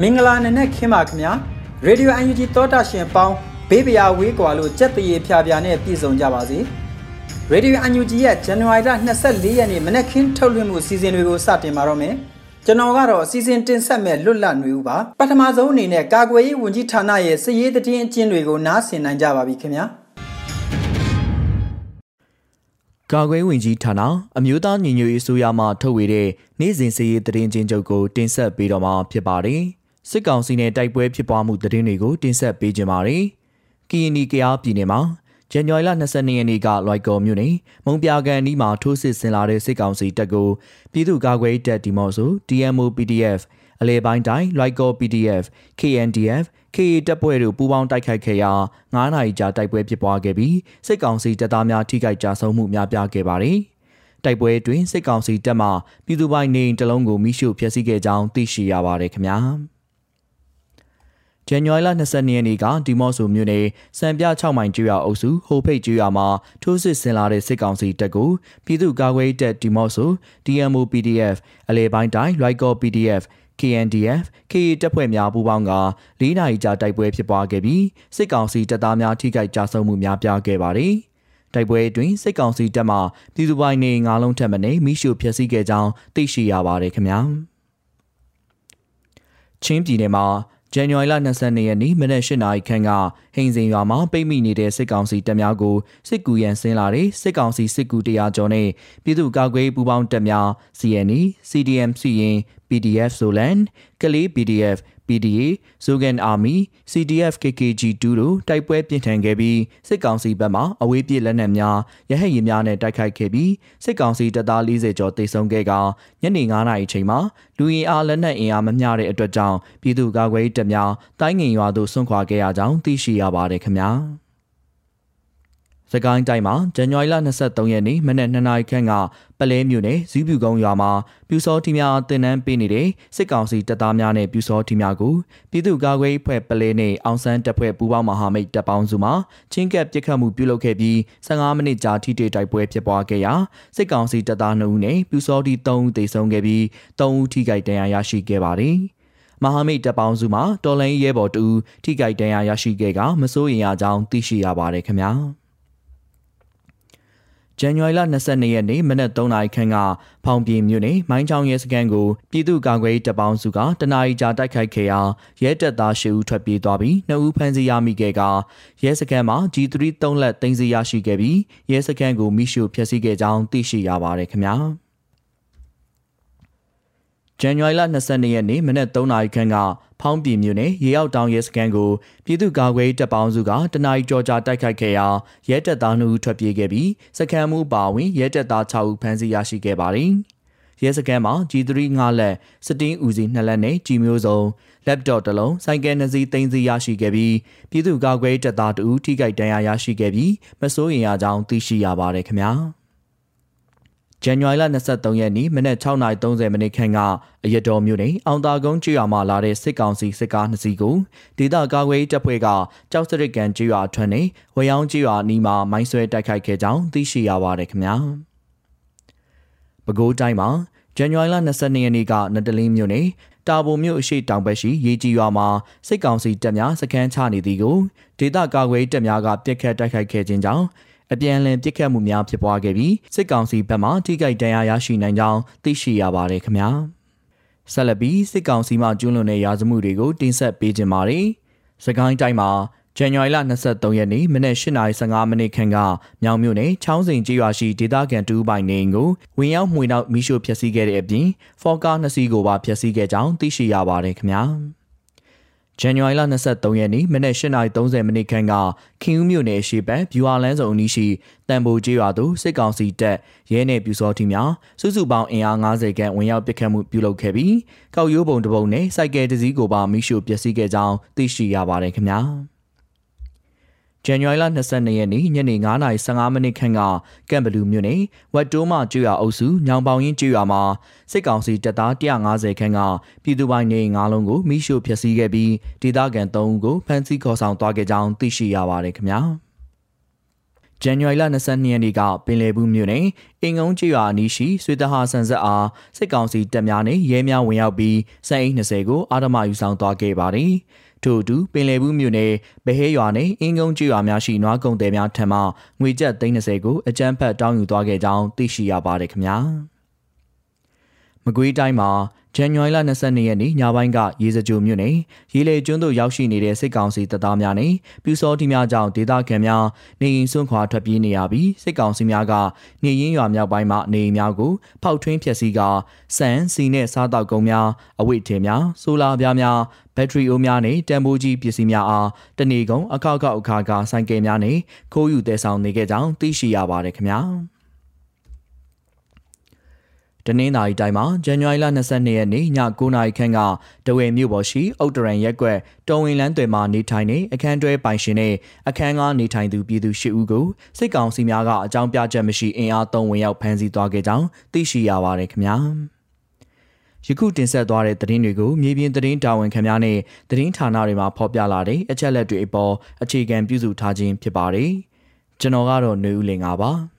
မင်္ဂလာနံနက်ခင်းပါခင်ဗျာရေဒီယို UNG သောတာရှင်ပေါင်းဘေးပရာဝေးကွာလို့ကြက်တရေဖြာဖြာနဲ့ပြည့်စုံကြပါစေရေဒီယို UNG ရဲ့ဇန်နဝါရီလ24ရက်နေ့မနက်ခင်းထုတ်လွှင့်မှုအစီအစဉ်တွေကိုစတင်ပါတော့မယ်ကျွန်တော်ကတော့အစီအစဉ်တင်ဆက်မဲ့လွတ်လပ်နေဦးပါပထမဆုံးအနေနဲ့ကာကွယ်ရေးဝန်ကြီးဌာနရဲ့စည်ရေးသတင်းအကျဉ်းတွေကိုနားဆင်နိုင်ကြပါပြီခင်ဗျာ ကာကွယ်ဝင်ကြီးဌာနအမျိုးသားညီညွတ်ရေးအစိုးရမှထုတ်ဝေတဲ့နေ့စဉ်စည်ရေးသတင်းချင်းချုပ်ကိုတင်ဆက်ပေးတော့မှာဖြစ်ပါတယ်။စစ်ကောင်စီနဲ့တိုက်ပွဲဖြစ်ပွားမှုသတင်းတွေကိုတင်ဆက်ပေးကြပါမယ်။ကီယနီကရားပြည်နယ်မှာဇန်နဝါရီလ22ရက်နေ့ကလွိုက်ကော်မြို့နယ်မုံပြကန်နီးမှာထိုးစစ်ဆင်လာတဲ့စစ်ကောင်စီတပ်ကိုပြည်သူ့ကာကွယ်တပ်ဒီမော့ဆို DMO PDF အလဲပိုင်းတိုင်းလွိုက်ကော် PDF KNDF KA တပ်ဖွဲ့တို့ပူးပေါင်းတိုက်ခိုက်ခဲ့ရာ9နာရီကြာတိုက်ပွဲဖြစ်ပွားခဲ့ပြီးစစ်ကောင်စီတပ်သားများထိခိုက်ကြဆုံးမှုများပြားခဲ့ပါတယ်။တိုက်ပွဲတွင်စစ်ကောင်စီတပ်မှပြည်သူပိုင်နေတလုံးကိုမိရှုဖျက်ဆီးခဲ့ကြောင်းသိရှိရပါတယ်ခင်ဗျာ။ဇန်နဝါရီလ22ရက်နေ့ကဒီမော့ဆိုမြို့နယ်စံပြ6မိုင်ကျွော်အုပ်စုဟိုဖိတ်ကျွော်မှာထိုးစစ်ဆင်လာတဲ့စစ်ကောင်စီတပ်ကိုပြည်သူ့ကာကွယ်တပ်ဒီမော့ဆို DMO PDF အလဲပိုင်းတိုင်းလွိုက်ကော PDF KNDF KA တပ်ဖွဲ့များပူးပေါင်းက၄နာရီကြာတိုက်ပွဲဖြစ်ပွားခဲ့ပြီးစစ်ကောင်စီတပ်သားများထိခိုက်ကြဆုံးမှုများပြားခဲ့ပါတယ်။တိုက်ပွဲအတွင်းစစ်ကောင်စီတပ်မှပြည်သူပိုင်နေငါးလုံးထပ်မံမိရှုဖျက်ဆီးခဲ့ကြောင်းသိရှိရပါတယ်ခင်ဗျာ။ချင်းပြည်နယ်မှာ ဇန်နဝါရီလ22ရက်နေ့မနက်၈နာရီခန့်ကဟိန်စင်ရွာမှာပိတ်မိနေတဲ့စစ်ကောင်စီတပ်များကိုစစ်ကူရန်ဆင်းလာတဲ့စစ်ကောင်စီစစ်ကူတရာကျော်နဲ့ပြည်သူ့ကာကွယ်ပူးပေါင်းတပ်များ CNE, CDM စီရင် PDF Solan, ကလေး PDF PDA, Zogan Army, CDF KKG2 တို့တိုက်ပွဲပြင်းထန်ခဲ့ပြီးစစ်ကောင်စီဘက်မှအဝေးပြေးလက်နက်များရဟတ်ယာဉ်များနဲ့တိုက်ခိုက်ခဲ့ပြီးစစ်ကောင်စီတပ်သား40ကျော်တိုက်ဆုံခဲ့ကညနေ9:00နာရီချိန်မှာလူရင်အားလက်နက်အင်အားမမျှတဲ့အတွက်ကြောင့်ပြည်သူ့ကာကွယ်ရေးတပ်များတိုင်းငင်ရွာသို့ဆွန့်ခွာခဲ့ရကြောင်းသိရှိရပါတယ်ခင်ဗျာ။ စကိုင်းတိုင်းမှာဇန်နဝါရီလ23ရက်နေ့မနက်2နာရီခန့်ကပလဲမြို့နယ်ဇီးပြူကုန်းရွာမှာပြူစောထီများတင်နန်းပေးနေတဲ့စစ်ကောင်စီတပ်သားများနဲ့ပြူစောထီများကိုပြည်သူ့ကာကွယ်ရေးဖွဲ့ပလဲနဲ့အောင်ဆန်းတပ်ဖွဲ့ပူးပေါင်းမဟာမိတ်တပ်ပေါင်းစုမှချင်းကပ်ပစ်ခတ်မှုပြုလုပ်ခဲ့ပြီး15မိနစ်ကြာထိတွေ့တိုက်ပွဲဖြစ်ပွားခဲ့ရာစစ်ကောင်စီတပ်သား2ဦးနဲ့ပြူစောထီ3ဦးသေဆုံးခဲ့ပြီး3ဦးထိခိုက်ဒဏ်ရာရရှိခဲ့ပါတယ်။မဟာမိတ်တပ်ပေါင်းစုမှာတော်လိုင်းရဲဘော်တူထိခိုက်ဒဏ်ရာရရှိခဲ့ကမစိုးရင်ရကြောင်းသိရှိရပါတယ်ခင်ဗျာ။ ဇန်နဝါရီလ22ရက်နေ့မနက်3နာရီခန့်ကဖောင်ပြည်မြို့နယ်မိုင်းချောင်းရဲစခန်းကိုပြည်သူ့ကာကွယ်ရေးတပ်ပေါင်းစုကတနအီကြာတိုက်ခိုက်ခဲ့ရာရဲတပ်သား၈ဦးထွက်ပြေးသွားပြီး2ဦးဖမ်းဆီးရမိခဲ့ကရဲစခန်းမှာ G3 3လက်တင်စီရရှိခဲ့ပြီးရဲစခန်းကိုမိရှုဖျက်ဆီးခဲ့ကြောင်းသိရှိရပါတယ်ခင်ဗျာ။ ဇန်နဝါရီလ22ရက်နေ့မနက်3နာရီခန့်ကဖောင်းပြည်မြို့နယ်ရေရောက်တောင်ရဲစခန်းကိုပြည်သူ့ကာကွယ်တပ်ပေါင်းစုကတနအီကြော်ကြာတိုက်ခိုက်ခဲ့ရာရဲတပ်သား2ဦးထွက်ပြေးခဲ့ပြီးစခန်းမှုပါဝင်ရဲတပ်သား6ဦးဖမ်းဆီးရရှိခဲ့ပါတယ်။ရဲစခန်းမှာ G3 5လက်စတင်းဦးစီ2လက်နဲ့ကြီးမျိုးစုံ laptop တစ်လုံးစိုက်ကယ်2စီးသိမ်းစီးရရှိခဲ့ပြီးပြည်သူ့ကာကွယ်တပ်သား2ဦးထိခိုက်ဒဏ်ရာရရှိခဲ့ပြီးမစိုးရင်ရကြောင်းသိရှိရပါတယ်ခင်ဗျာ။ ဇန်နဝါရီလ23ရက်နေ့မနက်6:30မိနစ်ခန့်ကအရတော်မြို့နယ်အောင်တာကုန်းကျွော်မှလာတဲ့စစ်ကောင်စီစစ်ကားနှစ်စီးကိုဒေသကာကွယ်တပ်ဖွဲ့ကကြောက်စရစ်ကန်ကျွော်ထွန်းနေဝရောင်းကျွော်နီးမှာမိုင်းဆွဲတိုက်ခိုက်ခဲ့ကြောင်းသိရှိရပါတယ်ခင်ဗျာ။ပဲခူးတိုင်းမှာဇန်နဝါရီလ22ရက်နေ့ကနတလင်းမြို့နယ်တာဘုံမြို့အရှိတောင်ဘက်ရှိရေကြီးရွာမှာစစ်ကောင်စီတပ်များစခန်းချနေသည်ကိုဒေသကာကွယ်တပ်များကပြစ်ခတ်တိုက်ခိုက်ခဲ့ခြင်းကြောင့် အပြန်အလှန်ပြစ်ခတ်မှုများဖြစ်ပွားခဲ့ပြီးစစ်ကောင်စီဘက်မှထိခိုက်ဒဏ်ရာရရှိနိုင်ကြောင်းသိရှိရပါတယ်ခင်ဗျာ။ဆက်လက်ပြီးစစ်ကောင်စီမှကျူးလွန်တဲ့ရာဇမှုတွေကိုတင်ဆက်ပေးကြပါမယ်။စကိုင်းတိုင်းမှာဇန်နဝါရီလ23ရက်နေ့မနက်8:15မိနစ်ခန့်ကမြောင်မြို့နယ်ချောင်းစိန်ကျေးရွာရှိဒေသခံတူပိုင်နေအိမ်ကိုဝင်ရောက်မှွေနောက်မိရှို့ဖျက်ဆီးခဲ့တဲ့အပြင်ဖော်ကားနှစ်စီးကိုပါဖျက်ဆီးခဲ့ကြောင်းသိရှိရပါတယ်ခင်ဗျာ။ ဇန်နဝါရီလ23ရက်နေ့မနက်8:30မိနစ်ခန့်ကခင်ဦးမြို့နယ်ရှေ့ဘက်ဗျူဟာလန်းစုံအနီးရှိတန်ဖိုကျေးရွာသို့စစ်ကောင်စီတပ်ရဲနယ်ပြူစောထီများစုစုပေါင်းအင်အား90ခန့်ဝင်ရောက်ပစ်ခတ်မှုပြုလုပ်ခဲ့ပြီးကောက်ရိုးပုံတစ်ပုံနဲ့စိုက်ကယ်တစ်စီးကိုပါမိရှို့ပျက်စီးခဲ့ကြောင်းသိရှိရပါတယ်ခင်ဗျာ။ ဇန်နဝါရီလ22ရက်နေ့ညနေ9:15မိနစ်ခန့်ကကမ်ဘလူးမြို့နယ်ဝက်တိုးမကျွော်အုပ်စုညောင်ပေါင်ရင်ကျွော်မှာစစ်ကောင်စီတပ်သား150ခန့်ကပြည်သူပိုင်နေငါးလုံးကိုမိရှို့ဖျက်ဆီးခဲ့ပြီးဒေသခံ3ဦးကိုဖမ်းဆီးခေါ်ဆောင်သွားခဲ့ကြောင်းသိရှိရပါတယ်ခင်ဗျာ။ဇန်နဝါရီလ22ရက်နေ့ကပင်လယ်ဘူးမြို့နယ်အင်ငုံကျွော်အနီးရှိဆွေတဟာဆန်ဆက်အားစစ်ကောင်စီတပ်များနဲ့ရဲများဝင်ရောက်ပြီးစက်အိတ်20ကိုအာဓမယူဆောင်သွားခဲ့ပါတယ်။ ထို့အတူပင်လယ်ဘူးမြို့နယ်ဗဟဲရွာနဲ့အင်းကုန်းကျွော်များရှိနွားကုန်းတယ်များထံမှငွေကျပ်30ကိုအကြမ်းဖက်တောင်းယူသွားခဲ့ကြောင်းသိရှိရပါတယ်ခင်ဗျာ မကွေးတိုင်းမှာဇန်နဝါရီလ22ရက်နေ့ညပိုင်းကရေစကြိုမြို့နယ်ရေလေကျွန်းသို့ရောက်ရှိနေတဲ့စစ်ကောင်စီတပ်သားများနဲ့ပြူစောတိများကြောင့်ဒေသခံများနေရင်စွန့်ခွာထွက်ပြေးနေရပြီးစစ်ကောင်စီများကနေရင်ရွာမြောက်ပိုင်းမှနေအိမ်များကိုဖောက်ထွင်းဖျက်ဆီးကာစံစီနဲ့စားတောက်ကုန်းများအဝိတ်ထည်များဆိုလာပြားများဘက်ထရီအိုးများနဲ့တန်ဖိုးကြီးပစ္စည်းများအားတနေကုန်အခောက်ခောက်အခါကဆိုင်ကယ်များနဲ့ခိုးယူတဲဆောင်နေခဲ့ကြောင်းသိရှိရပါတယ်ခင်ဗျာ။ တနင်္သာရီတိုင်းမှာဇန်နဝါရီလ22ရက်နေ့ည9:00နာရီခန့်ကတဝယ်မြို့ပေါ်ရှိအုတ်တရန်ရက်ကွက်တော်ဝင်လန်းတွေမှာနေထိုင်နေအခန်းတွဲပိုင်ရှင်နဲ့အခန်းကားနေထိုင်သူပြည်သူ၈ဦးကိုစစ်ကောင်စီများကအကြောင်းပြချက်မရှိအင်အားသုံးဝင်ရောက်ဖမ်းဆီးသွားခဲ့ကြောင်းသိရှိရပါတယ်ခင်ဗျာ။ယခုတင်ဆက်သွားတဲ့သတင်းတွေကိုမြေပြင်သတင်းတာဝန်ခံများနဲ့သတင်းဌာနတွေမှာဖော်ပြလာတဲ့အချက်လက်တွေအပေါ်အခြေခံပြုစုထားခြင်းဖြစ်ပါတယ်။ကျွန်တော်ကတော့ຫນွေဦးလင်ပါ။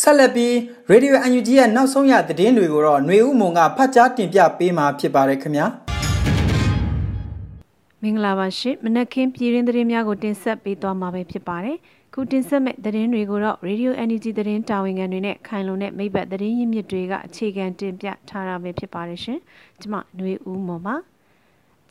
ဆက်လက်ပြီး Radio UNG ရဲ့နောက်ဆုံးရသတင်းတွေကိုတော့ຫນွေဦးမုံကဖတ်ကြားတင်ပြပေးမှာဖြစ်ပါတယ်ခင်ဗျာမင်္ဂလာပါရှင်မနက်ခင်းပြည်ရင်းသတင်းများကိုတင်ဆက်ပေးသွားမှာပဲဖြစ်ပါတယ်ခုတင်ဆက်မဲ့သတင်းတွေကိုတော့ Radio UNG သတင်းတာဝန်ခံတွေနဲ့ခိုင်လုံတဲ့မိဘသတင်းရင်းမြစ်တွေကအခြေခံတင်ပြထားတာပဲဖြစ်ပါတယ်ရှင်ကျွန်မຫນွေဦးမုံပါ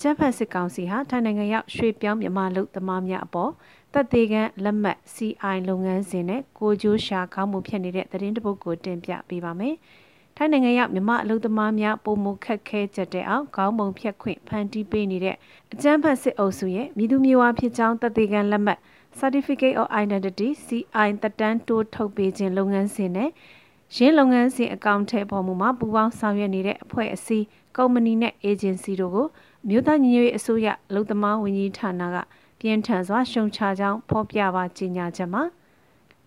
ကျန်းဖတ်စစ်ကောင်စီဟာထိုင်းနိုင်ငံရောက်ရွှေပြောင်းမြန်မာလူသမားများအပေါ်တပ်သေးကန်လက်မှတ် CI လုပ်ငန်းစဉ်နဲ့ကိုကျိုးရှာကောင်းမှုဖြစ်နေတဲ့သတင်းတပုတ်ကိုတင်ပြပေးပါမယ်။ထိုင်းနိုင်ငံရောက်မြမအလုပ်သမားများပုံမှုခက်ခဲကြတဲ့အောင်ခေါင်းပုံဖြတ်ခွင့်ဖန်တီးပေးနေတဲ့အကျန်းဖတ်စစ်အုပ်စုရဲ့မြည်သူမျိုးဝါဖြစ်ကြောင်းတပ်သေးကန်လက်မှတ် Certificate of Identity CI တက်တန်းတိုးထုတ်ပေးခြင်းလုပ်ငန်းစဉ်နဲ့ရင်းလုပ်ငန်းစဉ်အကောင့်ထဲပေါ်မှုမှာပူးပေါင်းဆောင်ရွက်နေတဲ့အဖွဲ့အစည်းကုမ္ပဏီနဲ့အေဂျင်စီတို့ကို မြို့သားညီညွတ်ရေးအစိုးရအလုပ်သမားဝန်ကြီးဌာနကပြင်းထန်စွာရှုံချကြောင်းဖော်ပြပါကြေညာချက်မှာ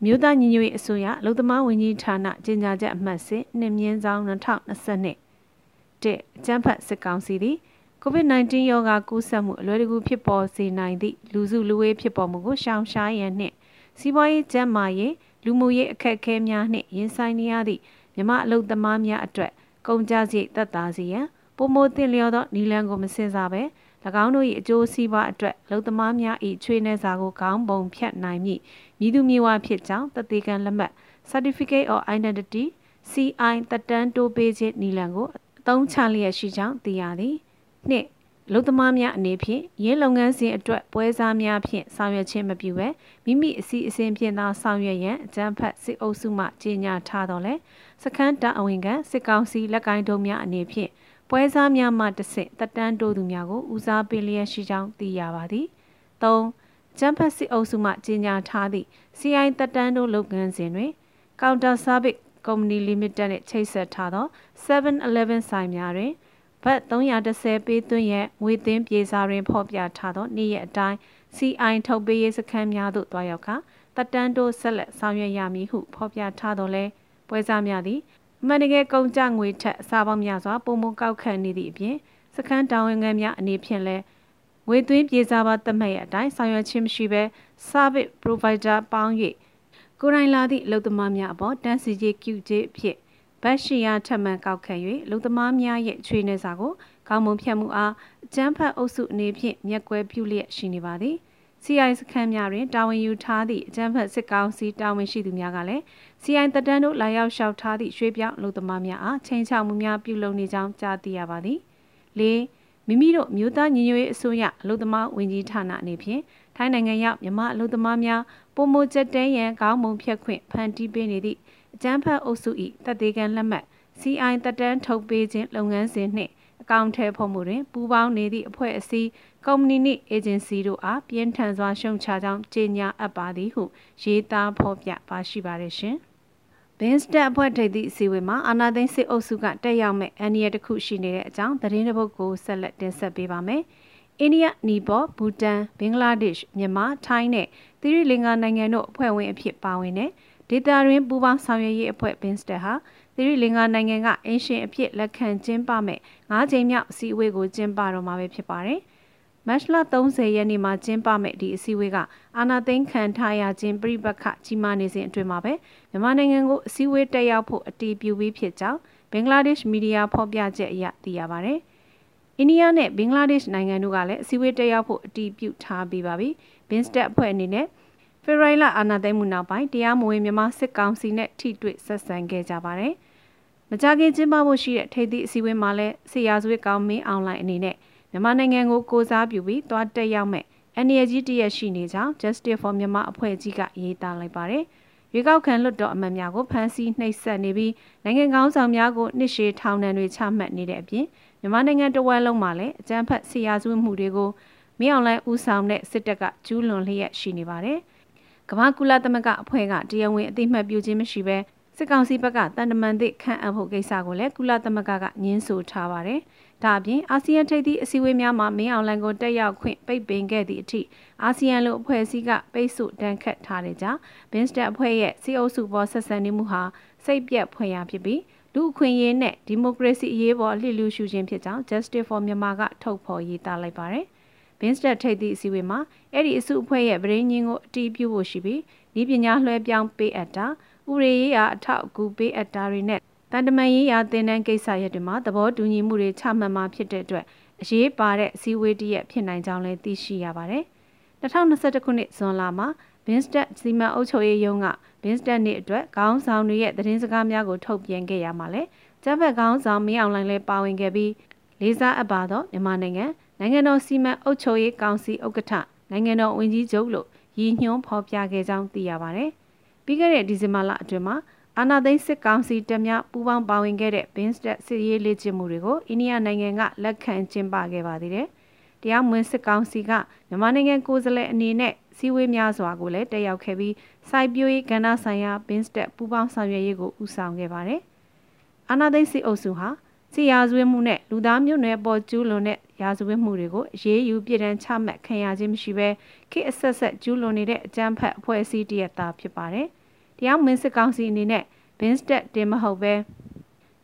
မြို့သားညီညွတ်ရေးအစိုးရလုံသမားဝန်ကြီးဌာနကြေညာချက်အမှတ်စဉ်နှစ်မြင်းဆောင်2022တဲ့အကျန်းဖတ်စစ်ကောင်စီသည် COVID-19 ရောဂါကူးစက်မှုအလွယ်တကူဖြစ်ပေါ်စေနိုင်သည့်လူစုလူဝေးဖြစ်ပေါ်မှုကိုရှောင်ရှားရန်နှင့်စီးပွားရေးကျန်းမာရေးလူမှုရေးအခက်အခဲများနှင့်ရင်ဆိုင်နေရသည့်မြမအလုပ်သမားများအတွက်ကုန်ကြစရိတ်သက်သာစေရန် ပုံမိုတင်လျော်သောနီလန်ကိုမစင်စားဘဲ၎င်းတို့၏အကျိုးစီးပွားအတွက်လုံသမားများ၏ချွေးနှဲစာကိုခေါင်းပုံဖြတ်နိုင်မည်မြည်သူမြေဝါဖြစ်ကြောင်းတသေးကန်လက်မှတ် Certificate of Identity CI တက်တန်းတိုးပေးခြင်းနီလန်ကိုအသုံးချလျက်ရှိကြောင်းသိရသည်နှစ်လုံသမားများအနေဖြင့်ရင်းလုပ်ငန်းစဉ်အတွက်ပွဲစားများဖြင့်ဆောင်ရွက်ခြင်းမပြုဘဲမိမိအစီအစဉ်ဖြင့်သာဆောင်ရွက်ရန်အကြံဖတ်စစ်အုပ်စုမှကြေညာထားတော်လဲစခန်းတအဝင်ကစစ်ကောင်စီလက်ကိုင်းတုံးများအနေဖြင့် ပွဲစားများမှတဆင့်တက်တန်းတိုးသူများကိုဦးစားပေးလျက်ရှိကြောင်းသိရပါသည်၃ကျန်းဖတ်စစ်အုပ်စုမှကြီးညာထားသည့် CI တက်တန်းတိုးလုပ်ငန်းစဉ်တွင် Counter Service Company Limited နှင့်ချိတ်ဆက်ထားသော 7-Eleven ဆိုင်များတွင်ဘတ်330ပေးသွင်းရငွေသွင်းပြေစာတွင်ဖော်ပြထားသောနေ့ရက်အတိုင်း CI ထုတ်ပေးရေးစခန်းများသို့တွားရောက်ကာတက်တန်းတိုးဆက်လက်ဆောင်ရွက်ရမည်ဟုဖော်ပြထားသောလဲပွဲစားများသည် အမှန်တကယ်ကုန်ကြငွေထက်အစားပေါင်းများစွာပုံမကောက်ခံနေသည့်အပြင်စခန်းတာဝန်ခံများအနေဖြင့်လည်းငွေသွင်းပြေစားပါသတ်မှတ်ရအတိုင်းဆောင်ရွက်ခြင်းမရှိဘဲ service provider ပေါင်း၍ကိုယ်တိုင်လာသည့်အလုပ်သမားများအပေါ်တန်းစီကြီး QJ ဖြစ်ဗတ်ရှိယာထပ်မံကောက်ခံ၍လူသမားများရဲ့ချွေးနေစာကိုကောင်းမွန်ဖြတ်မှုအားအကျန်းဖတ်အုပ်စုအနေဖြင့်မျက်ကွယ်ပြုလျက်ရှိနေပါသည် CI စခန်းများတွင်တာဝန်ယူထားသည့်အကြမ်းဖက်စစ်ကောင်စီတာဝန်ရှိသူများကလည်း CI တတန်းတို့လာရောက်လျှောက်ထားသည့်ရွှေပြောင်းလူသမားများအားချိန်ချမှုများပြုလုပ်နေကြောင်းကြားသိရပါသည်။၄မိမိတို့မြို့သားညီညွတ်ရေးအစိုးရအလို့သမားဝင်ကြီးဌာနအနေဖြင့်ထိုင်းနိုင်ငံရောက်မြန်မာအလို့သမားများပုံမချက်တဲရန်ကောင်းမွန်ဖြတ်ခွင့်ဖန်တီးပေးနေသည့်အကြမ်းဖက်အုပ်စု၏တပ်သေးကန်လက်မှတ် CI တတန်းထုတ်ပေးခြင်းလုပ်ငန်းစဉ်နှင့် အကောင့်ထဲဖော်မှုတွင်ပူးပေါင်းနေသည့်အဖွဲ့အစည်းကုမ္ပဏီနှင့်အေဂျင်စီတို့အားပြင်းထန်စွာရှုံချကြောင်းကြေညာအပ်ပါသည်ဟုရေးသားဖော်ပြပါရှိပါတယ်ရှင်။ဘင်းစတက်အဖွဲ့ထိပ်သည့်အစည်းအဝေးမှာအာနာသိန်းစစ်အုပ်စုကတက်ရောက်မဲ့အန်ရီယတစ်ခုရှိနေတဲ့အကြောင်းသတင်းတစ်ပုဒ်ကိုဆက်လက်တင်ဆက်ပေးပါမယ်။အိန္ဒိယ၊နီပေါ၊ဘူတန်၊ဘင်္ဂလားဒေ့ရှ်၊မြန်မာ၊ထိုင်းနဲ့သီရိလင်္ကာနိုင်ငံတို့အဖွဲ့ဝင်အဖြစ်ပါဝင်တဲ့ဒေသတွင်းပူးပေါင်းဆောင်ရွက်ရေးအဖွဲ့ဘင်းစတက်ဟာ သီရိလင်္ကာနိုင်ငံကအင်ရှင်အဖြစ်လက်ခံကျင်းပမဲ့၅ချိန်မြောက်အစည်းအဝေးကိုကျင်းပတော့မှာပဲဖြစ်ပါတယ်။မတ်လ30ရက်နေ့မှာကျင်းပမဲ့ဒီအစည်းအဝေးကအာဏာသိမ်းခံထားရခြင်းပြိပခကြီးမားနေစဉ်အတွင်းမှာပဲမြန်မာနိုင်ငံကိုအစည်းအဝေးတက်ရောက်ဖို့အတည်ပြုပြီးဖြစ်ကြောင်းဘင်္ဂလားဒေ့ရှ်မီဒီယာဖော်ပြချက်အရသိရပါဗျ။အိန္ဒိယနဲ့ဘင်္ဂလားဒေ့ရှ်နိုင်ငံတို့ကလည်းအစည်းအဝေးတက်ရောက်ဖို့အတည်ပြုထားပြီးပါပြီ။ဘင်းစတက်အဖွဲ့အနေနဲ့ ဖေရိုင်လာအာဏာသိမ်းမှုနောက်ပိုင်းတရားမဝင်မြန်မာစစ်ကောင်စီနဲ့ထိတွေ့ဆက်ဆံခဲ့ကြပါတယ်။မကြခင်ကျင်းပဖို့ရှိတဲ့ထိပ်သီးအစည်းအဝေးမှာလည်းဆီယာဇွေးကောင်းမင်းအွန်လိုင်းအနေနဲ့မြန်မာနိုင်ငံကိုကိုစားပြုပြီးသွားတက်ရောက်မဲ့အနေအကြီးတရက်ရှိနေကြောင်း Justice for Myanmar အဖွဲ့ကြီးကရေးသားလိုက်ပါတယ်။ရွေးကောက်ခံလွှတ်တော်အမတ်များကိုဖမ်းဆီးနှိပ်စက်နေပြီးနိုင်ငံကောင်းဆောင်များကိုနှစ်ရှည်ထောင်ဒဏ်တွေချမှတ်နေတဲ့အပြင်မြန်မာနိုင်ငံတဝက်လုံးမှာလည်းအကြမ်းဖက်ဆီယာစုမှုတွေကိုမင်းအောင်လှိုင်ဦးဆောင်တဲ့စစ်တပ်ကကျူးလွန်လျက်ရှိနေပါတယ်။ ကမ္ဘာကုလသမဂ္ဂအဖွဲ့ကတရားဝင်အသိမှတ်ပြုခြင်းမရှိဘဲစစ်ကောင်စီဘက်ကတန်တမန်သစ်ခန့်အပ်ဖို့ကိစ္စကိုလည်းကုလသမဂ္ဂကညှင်းဆိုထားပါတယ်။ဒါအပြင်အာဆီယံထိပ်သီးအစည်းအဝေးများမှာမင်းအောင်လှိုင်ကိုတက်ရောက်ခွင့်ပိတ်ပင်ခဲ့သည့်အထိအာဆီယံလိုအဖွဲ့အစည်းကပိတ်ဆို့တန်းခတ်ထားတဲ့ကြောင့်ဘင်းစတက်အဖွဲ့ရဲ့စီအုပ်စုပေါ်ဆက်ဆံနေမှုဟာစိတ်ပြက်ဖွယ်ရာဖြစ်ပြီးလူအခွင့်အရေးနဲ့ဒီမိုကရေစီအရေးပေါ်လှစ်လူရှုခြင်းဖြစ်ကြောင်း Justice for Myanmar ကထုတ်ဖော်ရေးသားလိုက်ပါတယ်။ ဘင်းစတက်ထိပ်သီးအစည်းအဝေးမှာအဲ့ဒီအစုအဖွဲ့ရဲ့ဗရင်းညင်းကိုအတီးပြုဖို့ရှိပြီးဤပညာလွှဲပြောင်းပေးအပ်တာဥရေရေးရာအထောက်အကူပေးအပ်တာတွေနဲ့တန်တမန်ရေးရာတင်နန်းကိစ္စရပ်တွေမှာသဘောတူညီမှုတွေချမှတ်မှာဖြစ်တဲ့အတွက်အရေးပါတဲ့အစည်းအဝေးတရက်ဖြစ်နိုင်ကြောင်းလည်းသိရှိရပါတယ်။2021ခုနှစ်ဇွန်လမှာ Vinstat စီမံအုပ်ချုပ်ရေးယုံက Vinstat နေ့အတွက်ခေါင်းဆောင်တွေရဲ့သတင်းစကားများကိုထုတ်ပြန်ခဲ့ရမှာလဲကျန်းဖက်ခေါင်းဆောင်မင်းအောင်လှိုင်လည်းပါဝင်ခဲ့ပြီးလေးစားအပ်ပါတော့မြန်မာနိုင်ငံ နိုင်ငံတော်စီမံအုပ်ချုပ်ရေးကောင်စီဥက္ကဋ္ဌနိုင်ငံတော်ဝန်ကြီးချုပ်လို့ရည်ညွှန်းဖော်ပြခဲ့ကြောင်းသိရပါတယ်။ပြီးခဲ့တဲ့ဒီဇင်ဘာလအတွင်းမှာအာနာသိန်းစစ်ကောင်စီတပ်များပူးပေါင်းပါဝင်ခဲ့တဲ့ Binstat စစ်ရေးလေ့ကျင့်မှုတွေကိုအိန္ဒိယနိုင်ငံကလက်ခံကျင်းပခဲ့ပါသေးတယ်။တရားမဝင်စစ်ကောင်စီကမြန်မာနိုင်ငံကိုယ်စားလှယ်အနေနဲ့စီဝေးများစွာကိုလည်းတက်ရောက်ခဲ့ပြီးစိုက်ပျိုးရေးကဏ္ဍဆိုင်ရာ Binstat ပူးပေါင်းဆောင်ရွက်ရေးကိုဦးဆောင်ခဲ့ပါတယ်။အာနာသိန်းစစ်အုပ်စုဟာ စီရာဇဝဲမှုနဲ့လူသားမျိုးနွယ်ပေါ်ကျူးလွန်တဲ့ရာဇဝဲမှုတွေကိုအရေးယူပြည်တန်းချမှတ်ခံရခြင်းမရှိဘဲခေတ်အဆက်ဆက်ကျူးလွန်နေတဲ့အကြမ်းဖက်အဖွဲ့အစည်းတရက်သားဖြစ်ပါတယ်။တရားမင်းစစ်ကောင်စီအနေနဲ့ဘင်းစတက်တင်မဟုတ်ပဲ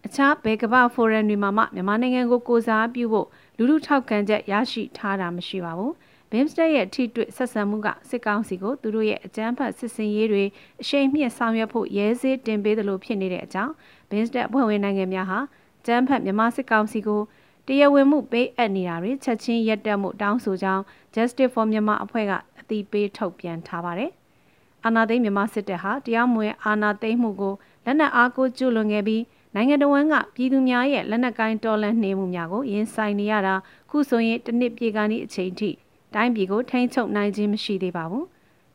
အခြားဘယ်ကမ္ဘာဖိုရမ်တွေမှာမှမြန်မာနိုင်ငံကိုကိုစားပြုဖို့လူလူထောက်ခံချက်ရရှိထားတာမရှိပါဘူးဘင်းစတက်ရဲ့ထိတွေ့ဆက်ဆံမှုကစစ်ကောင်စီကိုသူတို့ရဲ့အကြမ်းဖက်စစ်စင်ရေးတွေအရှိန်မြင့်ဆောင်ရွက်ဖို့ရဲစေးတင်ပေးသလိုဖြစ်နေတဲ့အကြောင်းဘင်းစတက်အဖွဲ့ဝင်နိုင်ငံများဟာ ကြမ်းဖက်မြန်မာစစ်ကောင်စီကိုတရားဝင်မှုပေးအပ်နေတာတွေချက်ချင်းရပ်တန့်မှုတောင်းဆိုကြောင်း Justice for Myanmar အဖွဲ့ကအသိပေးထုတ်ပြန်ထားပါတယ်။အာဏာသိမ်းမြန်မာစစ်တပ်ဟာတရားမဝင်အာဏာသိမ်းမှုကိုလက်နက်အားကိုကျူးလွန်ခဲ့ပြီးနိုင်ငံတော်ဝန်ကပြည်သူများရဲ့လက်နက်ကိုင်းတော်လှန်နေမှုများကိုရင်ဆိုင်နေရတာခုဆိုရင်တစ်နှစ်ပြေကနေအချိန်ထိတိုင်းပြည်ကိုထိန်းချုပ်နိုင်ခြင်းမရှိသေးပါဘူး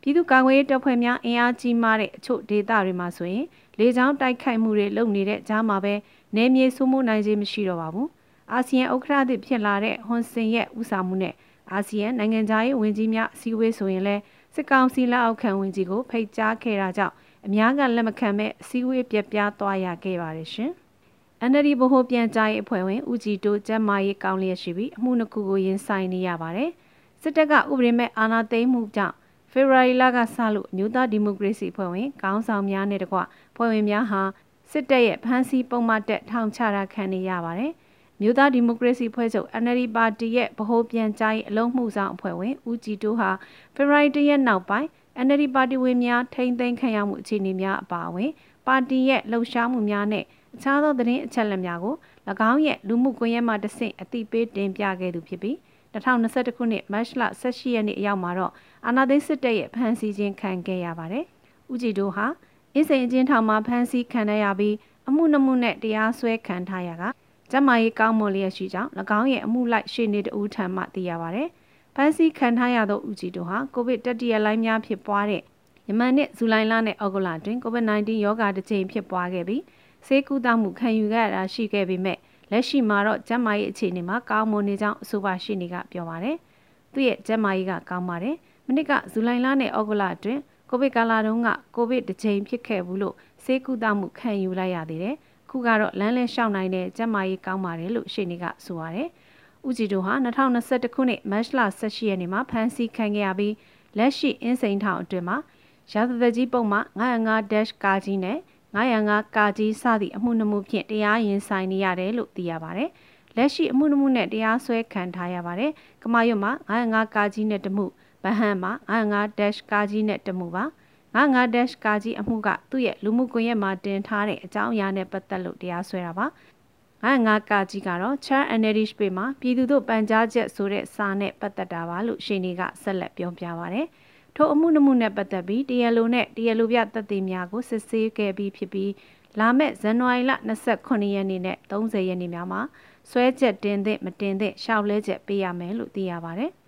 ပြည်သူ့ကာကွယ်ရေးတပ်ဖွဲ့များအင်အားကြီးမားတဲ့အချို့ဒေသတွေမှာဆိုရင်လေကြောင်းတိုက်ခိုက်မှုတွေလုပ်နေတဲ့ကြားမှာပဲ နေမြေစိုးမိုးနိုင်ခြင်းမရှိတော့ပါဘူးအာဆီယံဥက္ကဋ္ဌသစ်ဖြစ်လာတဲ့ဟွန်ဆင်ရဲ့ဦးဆောင်မှုနဲ့အာဆီယံနိုင်ငံသားရေးဝန်ကြီးများအစည်းအဝေးဆိုရင်လည်းစစ်ကောင်စီလက်အောက်ခံဝင်ကြီးကိုဖိတ်ကြားခဲ့တာကြောင့်အများကလက်မခံမဲ့အစည်းအဝေးပြပြသွားရခဲ့ပါတယ်ရှင်။ NLD ဗဟိုပြန်ကြားရေးအဖွဲ့ဝင်ဦးကြည်တိုးကျမ်းမာရေးကောင်းလျက်ရှိပြီးအမှုနှစ်ခုကိုရင်ဆိုင်နေရပါတယ်။စစ်တပ်ကဥပဒေမဲ့အာဏာသိမ်းမှုကြောင့်ဖေဖော်ဝါရီလကစလို့အမျိုးသားဒီမိုကရေစီအဖွဲ့ဝင်ခေါင်းဆောင်များနဲ့တကွဖွဲ့ဝင်များဟာ စစ်တပ်ရဲ့ဖမ်းဆီးပုံမှန်တက်ထောင်ချတာခံနေရပါတယ်။မြို့သားဒီမိုကရေစီဖွဲ့ချုပ် NLD ပါတီရဲ့ဗဟိုပြန်ကြားရေးအလုံးမှုဆောင်အဖွဲ့ဝင်ဦးကြည်တိုးဟာဖေဖော်ဝါရီလရက်နောက်ပိုင်း NLD ပါတီဝင်များထိမ့်သိမ်းခံရမှုအခြေအနေများအပါအဝင်ပါတီရဲ့လှုပ်ရှားမှုများနဲ့အခြားသောသတင်းအချက်အလက်များကို၎င်းရဲ့လူမှုကွန်ရက်မှတဆင့်အသိပေးတင်ပြခဲ့သူဖြစ်ပြီး2021ခုနှစ်မတ်လ18ရက်နေ့အရောက်မှာတော့အာနာသိန်းစစ်တပ်ရဲ့ဖမ်းဆီးခြင်းခံခဲ့ရပါတယ်။ဦးကြည်တို့ဟာ အင်းစိန်အကျဉ်းထောင်မှာဖမ်းဆီးခံရပြီးအမှုနှမှုနဲ့တရားစွဲခံထားရကကျမကြီးကောင်းမွန်လျက်ရှိကြောင်း၎င်းရဲ့အမှုလိုက်ရှေ့နေတဦးထံမှသိရပါတယ်။ဖမ်းဆီးခံထားရသောဦးကြည်တို့ဟာကိုဗစ်တတိယလိုင်းများဖြစ်ပွားတဲ့ယမန်နှစ်ဇူလိုင်လနဲ့ဩဂုတ်လတွင် COVID-19 ရောဂါတစ်ကြိမ်ဖြစ်ပွားခဲ့ပြီးဆေးကုသမှုခံယူခဲ့ရတာရှိခဲ့ပေမဲ့လက်ရှိမှာတော့ကျန်းမာရေးအခြေအနေမှာကောင်းမွန်နေကြောင်းအဆိုပါရှိနေကပြောပါတယ်။သူ့ရဲ့ကျန်းမာရေးကကောင်းပါတယ်။မနစ်ကဇူလိုင်လနဲ့ဩဂုတ်လအတွင်း ကိုဗစ်ကာလတုန်းကကိုဗစ်တစ်ကြိမ်ဖြစ်ခဲ့ဘူးလို့ဆေးကုသမှုခံယူလိုက်ရသေးတယ်။ခုကတော့လမ်းလဲလျှောက်နိုင်တဲ့ကျန်းမာရေးကောင်းပါတယ်လို့ရှေ့နေကဆိုပါတယ်။ဦးကြည်တို့ဟာ2021ခုနှစ်မတ်လ18ရက်နေ့မှာဖမ်းဆီးခံခဲ့ရပြီးလက်ရှိအင်းစိန်ထောင်အတွင်းမှာရာဇသက်ကြီးပုံမှ 905- ကာကြီးနဲ့905ကာကြီးစသည့်အမှုနှမှုဖြင့်တရားရင်ဆိုင်နေရတယ်လို့သိရပါတယ်။လက်ရှိအမှုနှမှုနဲ့တရားစွဲခံထားရပါတယ်။ကမာရွတ်မှာ905ကာကြီးနဲ့တမှု ဗဟန်းမှာ 905- ကာကြီးနဲ့တမှုပါ 95- ကာကြီးအမှုကသူ့ရဲ့လူမှုကွန်ရက်မှာတင်ထားတဲ့အကြောင်းအရာနဲ့ပတ်သက်လို့တရားစွဲတာပါ95ကာကြီးကတော့ Char Analytics ပေမှာပြည်သူတို့ပန်ကြားချက်ဆိုတဲ့စာနဲ့ပတ်သက်တာပါလို့ရှင်နေကဆက်လက်ပြောပြပါဗျ။ထိုအမှုနှမှုနဲ့ပတ်သက်ပြီးတရားလိုနဲ့တရားလိုပြသက်သေများကိုစစ်ဆေးခဲ့ပြီးဖြစ်ပြီးလာမယ့်ဇန်နဝါရီလ28ရက်နေ့နဲ့30ရက်နေ့များမှာဆွဲချက်တင်သင့်မတင်သင့်ရှောက်လဲချက်ပေးရမယ်လို့သိရပါတယ်။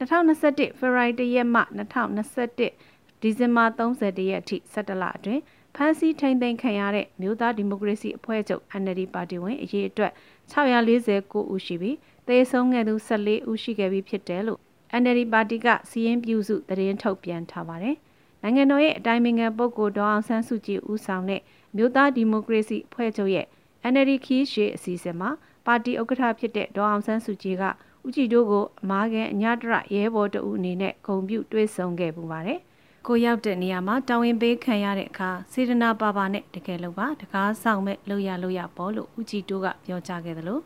2021ဖေဖော်ဝါရီလရက်မှ2021ဒီဇင်ဘာ30ရက်အထိ17လအတွင်းဖမ်းဆီးထိန်သိမ်းခံရတဲ့မြို့သားဒီမိုကရေစီအဖွဲ့ချုပ် NLD ပါတီဝင်အရေးအတွက်649ဦးရှိပြီးသေဆုံးခဲ့သူ14ဦးရှိခဲ့ပြီးဖြစ်တယ်လို့ NLD ပါတီကစီရင်ပြုစုသတင်းထုတ်ပြန်ထားပါတယ်။နိုင်ငံတော်ရဲ့အတိုင်းအမြံပုဂ္ဂိုလ်ဒေါအောင်ဆန်းစုကြည်ဦးဆောင်တဲ့မြို့သားဒီမိုကရေစီအဖွဲ့ချုပ်ရဲ့ NLD ခီးရှေအစီအစဉ်မှာပါတီဥက္ကဋ္ဌဖြစ်တဲ့ဒေါအောင်ဆန်းစုကြည်က ဦးကြည်တို့ကိုအမားကန်အညတရရဲဘော်တဦးအနေနဲ့ဂုံပြုတွေးဆောင်ခဲ့ပူပါတယ်။ကိုရောက်တဲ့နေရာမှာတာဝန်ပေးခံရတဲ့အခါစေတနာပါပါနဲ့တကယ်လို့ပါတကားဆောင်မဲ့လို့ရလို့ရပေါ်လို့ဦးကြည်တို့ကပြောကြားခဲ့သလို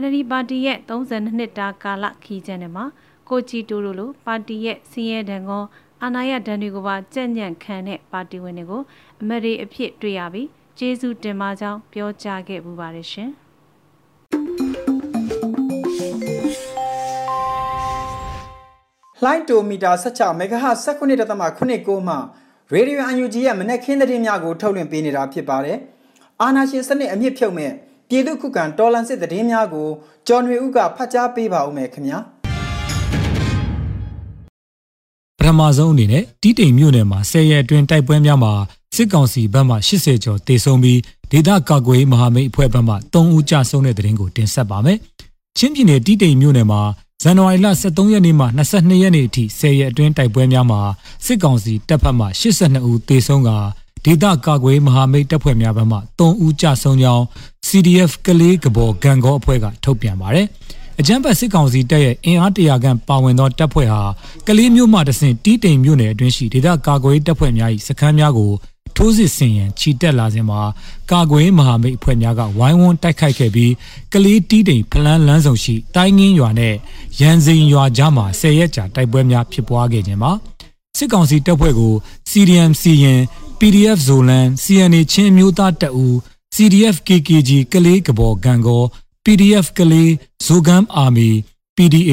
NLD ပါတီရဲ့32နှစ်တာကာလခီးကျန်းထဲမှာကိုကြည်တူတို့လိုပါတီရဲ့စီးရဲတံကောအာဏာရဒဏ်တွေကိုပါကြက်ညံ့ခံတဲ့ပါတီဝင်တွေကိုအမရီအဖြစ်တွေ့ရပြီးကျေးဇူးတင်ပါကြောင်းပြောကြားခဲ့ပူပါတယ်ရှင်။ လှိုင်းတိုမီတာ16 MHz 19.89မှရေဒီယို UNG ရဲ့မနက်ခင်းသတင်းများကိုထုတ်လွှင့်ပေးနေတာဖြစ်ပါတယ်။အာနာရှင်စနစ်အမြင့်ဖြုတ်မဲ့ပြည်သူခုခံတော်လန်စစ်သတင်းများကိုကျော်ຫນွေဦးကဖတ်ကြားပေးပါဦးမယ်ခင်ဗျာ။ထမဆုံးအနေနဲ့တီးတိမ်မြို့နယ်မှာ10ရက်အတွင်းတိုက်ပွဲများမှာစစ်ကောင်စီဘက်မှ80ကျော်တေဆုံးပြီးဒေသကာကွယ်မဟာမိတ်အဖွဲ့ဘက်မှ3ဦးကြာဆုံးတဲ့တဲ့ရင်ကိုတင်ဆက်ပါမယ်။ချင်းပြည်နယ်တီးတိမ်မြို့နယ်မှာ ဇန်နဝါရီလ23ရက်နေ့မှ22ရက်နေ့အထိ10ရက်အတွင်းတိုက်ပွဲများမှာစစ်ကောင်စီတပ်ဖက်မှ82ဦးတေဆုံးကဒေသကာကွယ်မဟာမိတ်တပ်ဖွဲ့များဘက်မှ3ဦးကြာဆုံးကြောင်း CDF ကလေးကဘော်ဂန်ကောအဖွဲ့ကထုတ်ပြန်ပါတယ်။အကြမ်းဖက်စစ်ကောင်စီတပ်ရဲ့အင်အားတရာခန့်ပါဝင်သောတပ်ဖွဲ့ဟာကလေးမျိုးမှတဆင့်တီးတိမ်မြို့နယ်အတွင်းရှိဒေသကာကွယ်တပ်ဖွဲ့များ၏စခန်းများကို ထိုးစစ်ဆင်ရန်ခြိတက်လာစဉ်မှာကာကွယ်မဟာမိတ်အဖွဲ့များကဝိုင်းဝန်းတိုက်ခိုက်ခဲ့ပြီးကလေးတီးတိမ်ဖလန်းလန်းဆောင်ရှိတိုင်းငင်းရွာနဲ့ရန်စိန်ရွာကြားမှာ10ရက်ကြာတိုက်ပွဲများဖြစ်ပွားခဲ့ခြင်းမှာစစ်ကောင်စီတပ်ဖွဲ့ကို CDM စီရင် PDF ဇိုလန် CNA ချင်းမျိုးသားတပ်ဦး CDF KKG ကလေးကဘော်ဂံကော PDF ကလေးဇိုဂမ်အာမီ PDA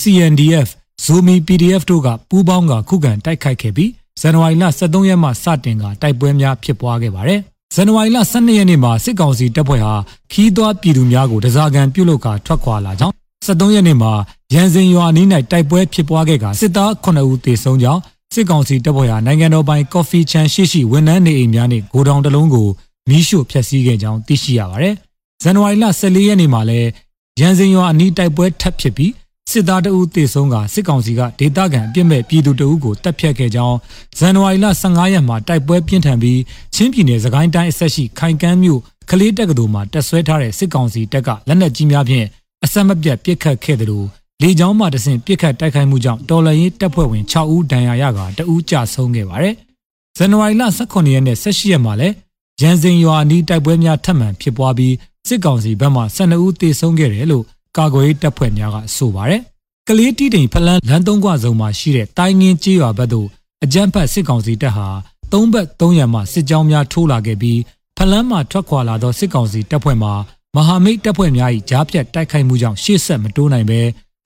CNDF ဇိုမီ PDF တို့ကပူးပေါင်းကခုခံတိုက်ခိုက်ခဲ့ပြီး ဇန်နဝါရီလ23ရက်မှစတင်ကတိုက်ပွဲများဖြစ်ပွားခဲ့ပါတယ်။ဇန်နဝါရီလ12ရက်နေ့မှာစစ်ကောင်စီတပ်ဖွဲ့ဟာခီးသွွားပြည်သူများကိုတစားကန်ပြုတ်လုကထွက်ခွာလာကြောင်း73ရက်နေ့မှာရန်စင်ရွာအနီး၌တိုက်ပွဲဖြစ်ပွားခဲ့ကစစ်သား9ဦးသေဆုံးကြောင်းစစ်ကောင်စီတပ်ဖွဲ့ဟာနိုင်ငံတော်ပိုင်ကော်ဖီချန်ရှိရှိဝန်ထမ်းနေအိမ်များနှင့်ဂိုဒေါင်တစ်လုံးကိုမီးရှို့ဖျက်ဆီးခဲ့ကြောင်းသိရှိရပါတယ်။ဇန်နဝါရီလ14ရက်နေ့မှာလဲရန်စင်ရွာအနီးတိုက်ပွဲထပ်ဖြစ်ပြီး စစ်သားတအုပ်တေဆုံးကစစ်ကောင်စီကဒေသခံအပြစ်မဲ့ပြည်သူတအုပ်ကိုတပ်ဖြတ်ခဲ့ကြောင်းဇန်နဝါရီလ15ရက်မှာတိုက်ပွဲပြင်းထန်ပြီးချင်းပြည်နယ်စကိုင်းတိုင်းအဆက်ရှိခိုင်ကန်းမြို့ကလေးတက္ကသိုလ်မှာတက်ဆွဲထားတဲ့စစ်ကောင်စီတပ်ကလက်နက်ကြီးများဖြင့်အဆက်မပြတ်ပစ်ခတ်ခဲ့တယ်လို့လေကြောင်းမှတဆင့်ပစ်ခတ်တိုက်ခိုက်မှုကြောင့်တော်လရင်တပ်ဖွဲ့ဝင်6ဦးဒဏ်ရာရကတဦးကြဆုံးခဲ့ပါတယ်။ဇန်နဝါရီလ18ရက်နဲ့18ရက်မှာလည်းရန်စင်ရွာအနီးတိုက်ပွဲများထပ်မံဖြစ်ပွားပြီးစစ်ကောင်စီဘက်မှ12ဦးသေဆုံးခဲ့တယ်လို့ ကာကွယ်ရေးတပ်ဖွဲ့များကဆိုပါတယ်။ကလေးတီးတိမ်ဖလန်းလမ်းသုံးကွဆုံမှာရှိတဲ့တိုင်းငင်းကြေးရွာဘက်သို့အကြမ်းဖက်စစ်ကောင်စီတပ်ဟာသုံးဘက်သုံးရံမှစစ်ကြောင်းများထိုးလာခဲ့ပြီးဖလန်းမှထွက်ခွာလာသောစစ်ကောင်စီတပ်ဖွဲ့မှမဟာမိတ်တပ်ဖွဲ့များ၏ကြားပြတ်တိုက်ခိုက်မှုကြောင့်ရှေ့ဆက်မတိုးနိုင်ဘဲ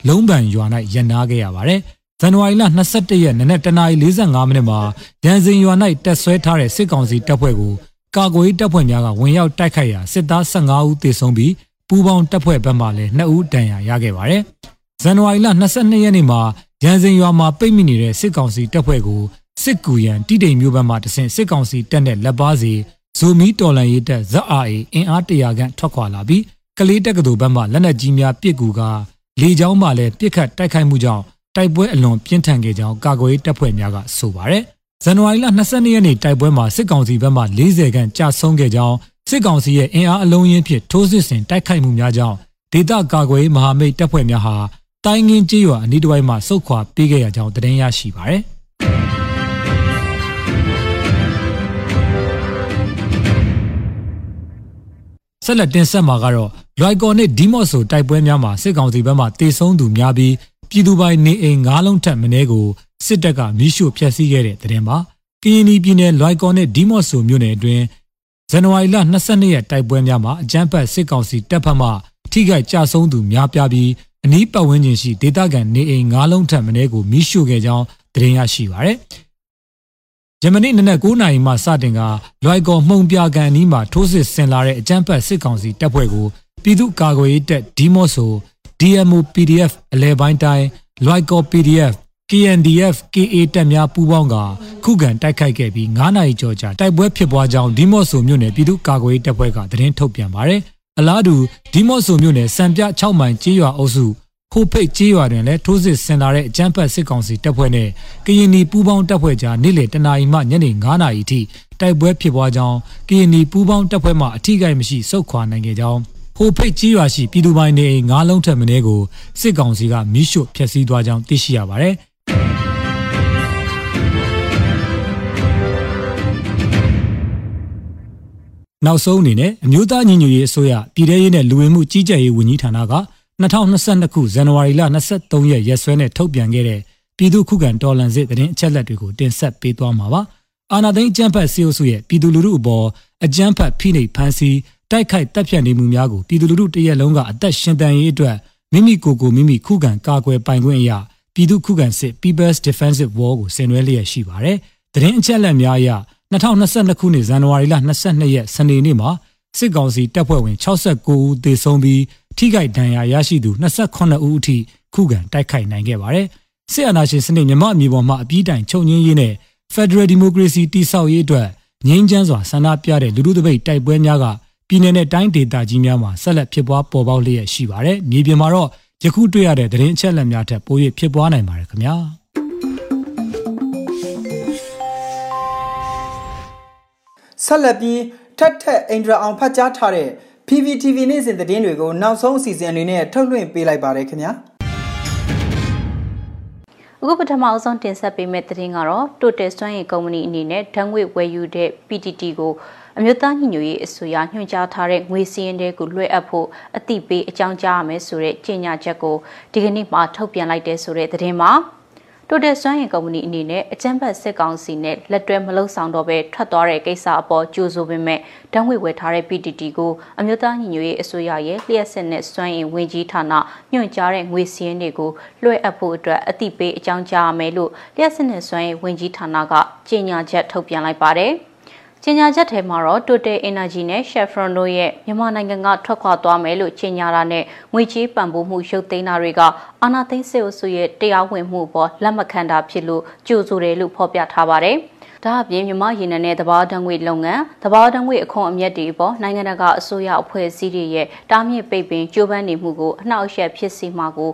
လုံးပန်ရွာ၌ရန်နာခဲ့ရပါတယ်ဇန်နဝါရီလ22ရက်နေ့နက်တနာရီ45မိနစ်မှာရန်စင်ရွာ၌တက်ဆွဲထားတဲ့စစ်ကောင်စီတပ်ဖွဲ့ကိုကာကွယ်တပ်ဖွဲ့များကဝင်ရောက်တိုက်ခိုက်ရာစစ်သား15ဦးသေဆုံးပြီး ပူးပေါင်းတပ်ဖွဲ့ဘက်မှလည်း2ဦးဒဏ်ရာရခဲ့ပါတယ်။ဇန်နဝါရီလ22ရက်နေ့မှာရန်စင်ရွာမှာပိတ်မိနေတဲ့စစ်ကောင်စီတပ်ဖွဲ့ကိုစစ်ကူရန်တိတိမ်မျိုးဘက်မှတဆင့်စစ်ကောင်စီတပ်နဲ့လက်ပါစီဇိုမီတော်လန်ရေးတပ်ဇက်အာအေအင်အားတရာခန့်ထွက်ခွာလာပြီးကလေးတက္ကသိုလ်ဘက်မှလက်နက်ကြီးများပစ်ကူကလေကြောင်းမှလည်းပစ်ခတ်တိုက်ခိုက်မှုကြောင့်တိုက်ပွဲအလွန်ပြင်းထန်ခဲ့ကြောင်းကာကွယ်ရေးတပ်ဖွဲ့များကဆိုပါတယ်။ဇန်နဝါရီလ22ရက်နေ့တိုက်ပွဲမှာစစ်ကောင်စီဘက်မှ40ခန့်ကြာဆုံးခဲ့ကြောင်း စစ်ကောင်စီရဲ့အင်အားအလုံးရင်းဖြင့်ထိုးစစ်ဆင်တိုက်ခိုက်မှုများကြောင့်ဒေသကာကွယ်ရေးမဟာမိတ်တပ်ဖွဲ့များဟာတိုင်းငင်းကြေးရွာအနီးတစ်ဝိုက်မှစုခွာပေးခဲ့ရကြောင်းသတင်းရရှိပါရယ်ဆက်လက်တင်ဆက်မှာကတော့လွိုက်ကော်နဲ့ဒီမော့ဆိုတိုက်ပွဲများမှာစစ်ကောင်စီဘက်မှတေဆုံးသူများပြီးပြည်သူပိုင်နေအိမ်၅လုံးထက်မနည်းကိုစစ်တပ်ကမိရှို့ဖျက်ဆီးခဲ့တဲ့တဲ့မှာကရင်ပြည်နယ်လွိုက်ကော်နဲ့ဒီမော့ဆိုမြို့နယ်အတွင်း ဇန်နဝါရီလ22ရက်တိုက်ပွဲများမှာအကြမ်းဖက်စစ်ကောင်စီတပ်ဖက်မှထိခိုက်ကြဆုံးသူများပြားပြီးအနီးပတ်ဝန်းကျင်ရှိဒေသခံနေအိမ်၅လုံးထက်မနည်းကိုမိရှို့ခဲ့ကြောင်းသတင်းရရှိပါရယ်ဂျမနီနနက်9နာရီမှစတင်ကလွိုက်ကော်မှုံပြကန်အနီးမှာထိုးစစ်ဆင်လာတဲ့အကြမ်းဖက်စစ်ကောင်စီတပ်ဖွဲ့ကိုပြည်သူ့ကာကွယ်ရေးတပ်ဒီမော့ဆို DMO PDF အလဲပိုင်းတိုင်းလွိုက်ကော် PDF KNDF KA တပ်များပူးပေါင်းကခုခံတိုက်ခိုက်ခဲ့ပြီး9နာရီကျော်ကြာတိုက်ပွဲဖြစ်ပွားကြောင်းဒီမော့ဆိုမြို့နယ်ပြည်သူ့ကာကွယ်ရေးတပ်ဖွဲ့ကသတင်းထုတ်ပြန်ပါတယ်။အလားတူဒီမော့ဆိုမြို့နယ်စံပြ6မိုင်ကျေးရွာအုပ်စုခိုဖိတ်ကျေးရွာတွင်လည်းထိုးစစ်ဆင်လာတဲ့အကြမ်းဖက်စစ်ကောင်စီတပ်ဖွဲ့နဲ့ကရင်နီပူးပေါင်းတပ်ဖွဲ့ကြားနေ့လယ်တနာရီမှညနေ9နာရီထိတိုက်ပွဲဖြစ်ပွားကြောင်းကရင်နီပူးပေါင်းတပ်ဖွဲ့မှအထူးကိမရှိစုခွာနိုင်ခဲ့ကြောင်းဟိုဖိတ်ကြီးရွာရှိပြည်သူပိုင်နေအိမ်၅လုံးထက်မနည်းကိုစစ်ကောင်စီကမိရှို့ဖျက်ဆီးသွားကြောင်းသိရှိရပါတယ်။ နောက်ဆုံးအနေနဲ့အမျိုးသားညီညွတ်ရေးအစိုးရပြည်ထရေးနဲ့လူဝင်မှုကြီးကြပ်ရေးဝန်ကြီးဌာနက2022ခုဇန်နဝါရီလ23ရက်ရက်စွဲနဲ့ထုတ်ပြန်ခဲ့တဲ့ပြည်သူခုခံတော်လှန်စစ်တရင်အချက်လက်တွေကိုတင်ဆက်ပေးသွားမှာပါ။အာနာသိန်းအကြမ်းဖက်စီအိုစုရဲ့ပြည်သူလူထုအပေါ်အကြမ်းဖက်ဖိနှိပ်ဖန်ဆီးတိုက်ခိုက်တပ်ဖြတ်နေမှုများကိုပြည်သူလူထုတရက်လုံးကအသက်ရှင်တန်ရေးအတွက်မိမိကိုယ်ကိုမိမိခုခံကာကွယ်ပိုင်ခွင့်အရာ ပြည်သူခုခံစစ် People's Defensive War ကိုဆင်နွှဲလျက်ရှိပါတယ်။တရင်အချက်လက်များအရ2022ခုနှစ်ဇန်နဝါရီလ22ရက်စနေနေ့မှာစစ်ကောင်စီတပ်ဖွဲ့ဝင်69ဦးသေဆုံးပြီးထိခိုက်ဒဏ်ရာရရှိသူ28ဦးအထိခုခံတိုက်ခိုက်နိုင်ခဲ့ပါတယ်။စစ်အာဏာရှင်စနစ်မြမအမျိုးပေါ်မှာအပြည့်တိုင်ချုပ်ငင်းရေးနဲ့ Federal Democracy တည်ဆောက်ရေးအတွက်ငြိမ်းချမ်းစွာဆန္ဒပြတဲ့လူထုတပိတ်တိုက်ပွဲများကပြည်내နဲ့တိုင်းဒေသကြီးများမှာဆက်လက်ဖြစ်ပွားပေါ်ပေါက်လျက်ရှိပါတယ်။မြေပြင်မှာတော့ ယခုတွေ့ရတဲ့သတင်းအချက်အလက်များထက်ပို၍ဖြစ်ပွားနိုင်ပါတယ်ခင်ဗျာ။ဆက်လက်ပြီးထက်ထက်အင်ဒရာအောင်ဖတ်ကြားထားတဲ့ PPTV နေ့စဉ်သတင်းတွေကိုနောက်ဆုံးအစီအစဉ်အနေနဲ့ထုတ်လွှင့်ပေးလိုက်ပါတယ်ခင်ဗျာအခုပထမအဆုံးတင်ဆက်ပေးမယ့်သတင်းကတော့ Total စွမ်းရည်ကုမ္ပဏီအနေနဲ့ဓာတ်ငွေဝယ်ယူတဲ့ PTT ကို အမျိုးသားညီညွတ်ရေးအစိုးရညွှန်ကြားထားတဲ့ငွေစည်းရင်းတွေကိုလွှဲအပ်ဖို့အတိပေးအကြောင်းကြားရမယ်ဆိုတဲ့ကြေညာချက်ကိုဒီကနေ့မှထုတ်ပြန်လိုက်တဲ့ဆိုတဲ့သတင်းမှာတိုတယ်စွမ်းရင်ကုမ္ပဏီအနေနဲ့အကြမ်းဖက်စစ်ကောင်စီနဲ့လက်တွဲမလုံဆောင်တော့ပဲထွက်သွားတဲ့ကိစ္စအပေါ်ကြိုးဆိုပေမဲ့တန်းဝေဝယ်ထားတဲ့ PTT ကိုအမျိုးသားညီညွတ်ရေးအစိုးရရဲ့လျှက်စစ်နဲ့စွမ်းရင်ဝင်ကြီးဌာနညွှန်ကြားတဲ့ငွေစည်းရင်းတွေကိုလွှဲအပ်ဖို့အတွက်အတိပေးအကြောင်းကြားရမယ်လို့လျှက်စစ်နဲ့စွမ်းရင်ဝင်ကြီးဌာနကကြေညာချက်ထုတ်ပြန်လိုက်ပါတယ်။ ကြေညာချက်ထဲမှာတော့ Total Energy နဲ့ Chevron တို့ရဲ့မြန်မာနိုင်ငံကထွက်ခွာသွားမယ်လို့ကြေညာတာနဲ့ငွေကြေးပံ့ပိုးမှုရုပ်သိမ်းတာတွေကအာဏာသိမ်းစစ်အုပ်စုရဲ့တရားဝင်မှုပေါ်လက်မခံတာဖြစ်လို့ကြိုဆိုတယ်လို့ဖော်ပြထားပါတယ်။ဒါအပြင်မြမရေနံနဲ့တဘာတံငွေလုပ်ငန်းတဘာတံငွေအခွန်အမြတ်တွေပေါ်နိုင်ငံတကာအစိုးရအဖွဲ့အစည်းတွေရဲ့တားမြစ်ပိတ်ပင်ကြိုးပမ်းနေမှုကိုအနှောက်အယှက်ဖြစ်စေမှာကို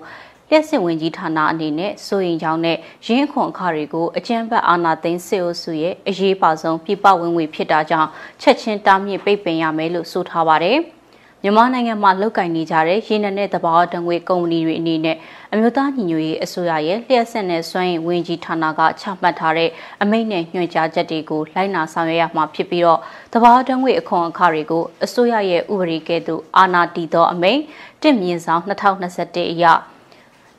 လျှက်စစ်ဝင်ကြီးဌာနအနေနဲ့စိုးရင်ကြောင်းနဲ့ရင်းခွန်အခတွေကိုအကြမ်းဖက်အာဏာသိမ်းစစ်အုပ်စုရဲ့အရေးပါဆုံးပြပဝင်ဝင်ဖြစ်တာကြောင့်ချက်ချင်းတားမြစ်ပိတ်ပင်ရမယ်လို့ဆိုထားပါတယ်။မြန်မာနိုင်ငံမှာလုတ်ကင်နေကြတဲ့ရေနံနဲ့တဘာတံငွေကုမ္ပဏီတွေအနေနဲ့အမျိုးသားညီညွတ်ရေးအစိုးရရဲ့လျှက်ဆက်နဲ့စွမ်းရင်ဝင်ကြီးဌာနကချမှတ်ထားတဲ့အမိန့်နဲ့ညွှန်ကြားချက်တွေကိုလိုက်နာဆောင်ရွက်ရမှာဖြစ်ပြီးတော့တဘာတံငွေအခွန်အခတွေကိုအစိုးရရဲ့ဥပဒေကဲ့သို့အာဏာတည်သောအမိန့်တစ်မြင့်ဆောင်2021အရ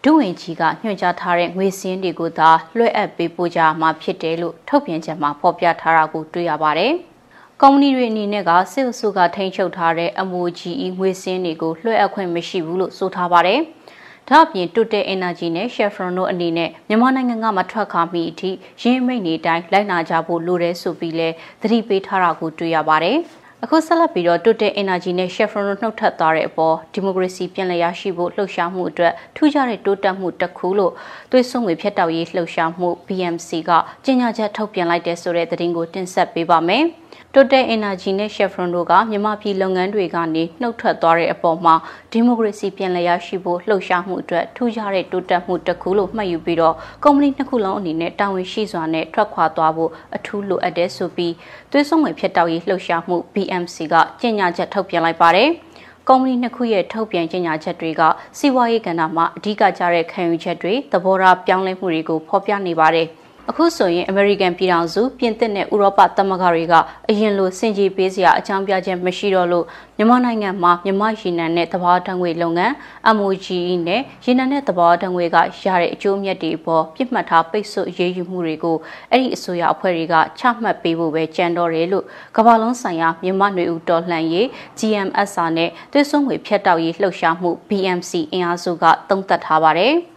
ဒုဝန်ကြီးကညွှန်ကြားထားတဲ့ငွေစင်းတွေကိုသာလွှဲအပ်ပေးပို့ကြမှာဖြစ်တယ်လို့ထုတ်ပြန်ချက်မှာဖော်ပြထားတာကိုတွေ့ရပါတယ်။ကုမ္ပဏီတွေအနေနဲ့ကစစ်အစိုးကထိန်းချုပ်ထားတဲ့ MOGE ငွေစင်းတွေကိုလွှဲအပ်ခွင့်မရှိဘူးလို့ဆိုထားပါတယ်။ဒါဒါ့အပြင် Total Energy နဲ့ Chevron တို့အနေနဲ့မြန်မာနိုင်ငံကမထွက်ခါမီအထိရင်းမိတ်နေတိုင်းလိုက်နာကြဖို့လိုတယ်ဆိုပြီးလဲသတိပေးထားတာကိုတွေ့ရပါတယ်။ အခုဆက်လက်ပြီးတော့ Total Energy နဲ့ Chevron တို့နှုတ်ထွက်သွားတဲ့အပေါ်ဒီမိုကရေစီပြန်လည်ရရှိဖို့လှုပ်ရှားမှုအတွက်ထူးခြားတဲ့တိုးတက်မှုတစ်ခုလို့သွေးစွန်ငွေဖြတ်တောက်ရေးလှုပ်ရှားမှု BMC ကကြေညာချက်ထုတ်ပြန်လိုက်တဲ့ဆိုတဲ့သတင်းကိုတင်ဆက်ပေးပါမယ်။ Total Energy နဲ့ Chevron တို့ကမြန်မာပြည်လုပ်ငန်းတွေကနေနှုတ်ထွက်သွားတဲ့အပေါ်မှာဒီမိုကရေစီပြန်လည်ရရှိဖို့လှုပ်ရှားမှုအတွက်ထူးခြားတဲ့တိုးတက်မှုတစ်ခုလို့မှတ်ယူပြီးတော့ကုမ္ပဏီနှစ်ခုလုံးအနေနဲ့တာဝန်ရှိစွာနဲ့ထွက်ခွာသွားဖို့အထူးလိုအပ်တဲ့ဆိုပြီးသွေးစွန်ဝင်ဖြစ်တောက်ရေးလှုပ်ရှားမှု BMC ကကြေညာချက်ထုတ်ပြန်လိုက်ပါတယ်။ကုမ္ပဏီနှစ်ခုရဲ့ထုတ်ပြန်ကြေညာချက်တွေကစီးပွားရေးကဏ္ဍမှာအဓိကကျတဲ့ခံယူချက်တွေသဘောထားပြောင်းလဲမှုတွေကိုဖော်ပြနေပါတယ်။ အခုဆိုရင် American ပြည်ထောင်စုပြင်သစ်နဲ့ဥရောပသမဂ္ဂတွေကအရင်လိုစင်ကြီးပေးစရာအကြောင်းပြချက်မရှိတော့လို့မြန်မာနိုင်ငံမှာမြန်မာရေနံနဲ့သဘာဝဓာတ်ငွေလုပ်ငန်း MOGE နဲ့ရေနံနဲ့သဘာဝဓာတ်ငွေကရတဲ့အကျိုးအမြတ်တွေပေါ်ပြစ်မှတ်ထားပိတ်ဆို့အရေးယူမှုတွေကိုအဲ့ဒီအစိုးရအဖွဲ့တွေကချမှတ်ပေးဖို့ပဲကြံတော့တယ်လို့ကမ္ဘာလုံးဆိုင်ရာမြန်မာ့ຫນွေဦးတော်လှန်ရေး GMSR နဲ့သွေးစွန်းငွေဖြတ်တောက်ရေးလှုပ်ရှားမှု BMC အင်အားစုကသုံးသပ်ထားပါတယ်။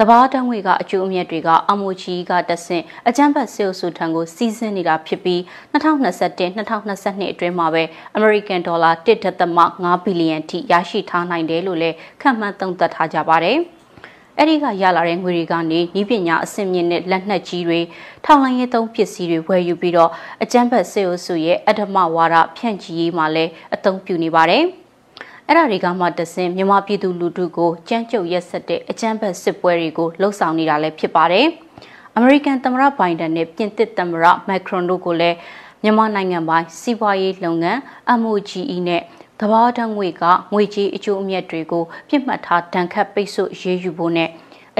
တဘာတံငွေကအကျိုးအမြတ်တွေကအမိုချီကတဆင့်အကြမ်းဖက်ဆေးအုပ်စုထံကိုစီးဆင်းနေတာဖြစ်ပြီး2021-2022အတွင်းမှာပဲ American Dollar 1.5ဘီလီယံထိရရှိထားနိုင်တယ်လို့လည်းခန့်မှန်းသုံးသပ်ထားကြပါတယ်။အဲ့ဒီကရလာတဲ့ငွေတွေကနေဤပညာအဆင့်မြင့်တဲ့လက်နက်ကြီးတွေထောင်လိုင်းရေးသုံးပစ္စည်းတွေဝယ်ယူပြီးတော့အကြမ်းဖက်ဆေးအုပ်စုရဲ့အဓမ္မဝါဒဖြန့်ချီရေးမှာလည်းအသုံးပြုနေပါတယ်။ အဲ့ဒါတွေကမှတဆင်မြန်မာပြည်သူလူထုကိုကြမ်းကြုတ်ရက်ဆက်တဲ့အကြမ်းဖက်စစ်ပွဲတွေကိုလှုံ့ဆော်နေတာလည်းဖြစ်ပါတယ်။အမေရိကန်သမ္မတဘိုင်ဒန်နဲ့ပြင်သစ်သမ္မတမက်ခရွန်တို့ကိုလည်းမြန်မာနိုင်ငံပိုင်းစီးပွားရေးလုပ်ငန်း MOGE နဲ့သဘာဝဓာတ်ငွေကငွေကြေးအကျိုးအမြတ်တွေကိုပြစ်မှတ်ထားတန်ခတ်ပိတ်ဆို့ရေးယူဖို့နဲ့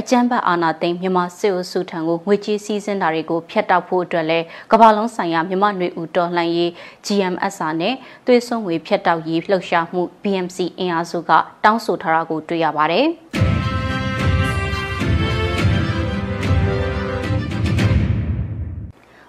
အကြမ်းဖက်အာဏာသိမ်းမြန်မာစစ်အုပ်စုထံကိုငွေကြေးစည်းစိမ်တာတွေကိုဖျက်တောက်ဖို့အတွက်လဲကမ္ဘာလုံးဆိုင်ရာမြန်မာຫນွေဦးတော်လှန်ရေး GMSR နဲ့သွေးစွန်းငွေဖျက်တောက်ရေးလှုပ်ရှားမှု BMC အင်အားစုကတောင်းဆိုထားတာကိုတွေ့ရပါတယ်။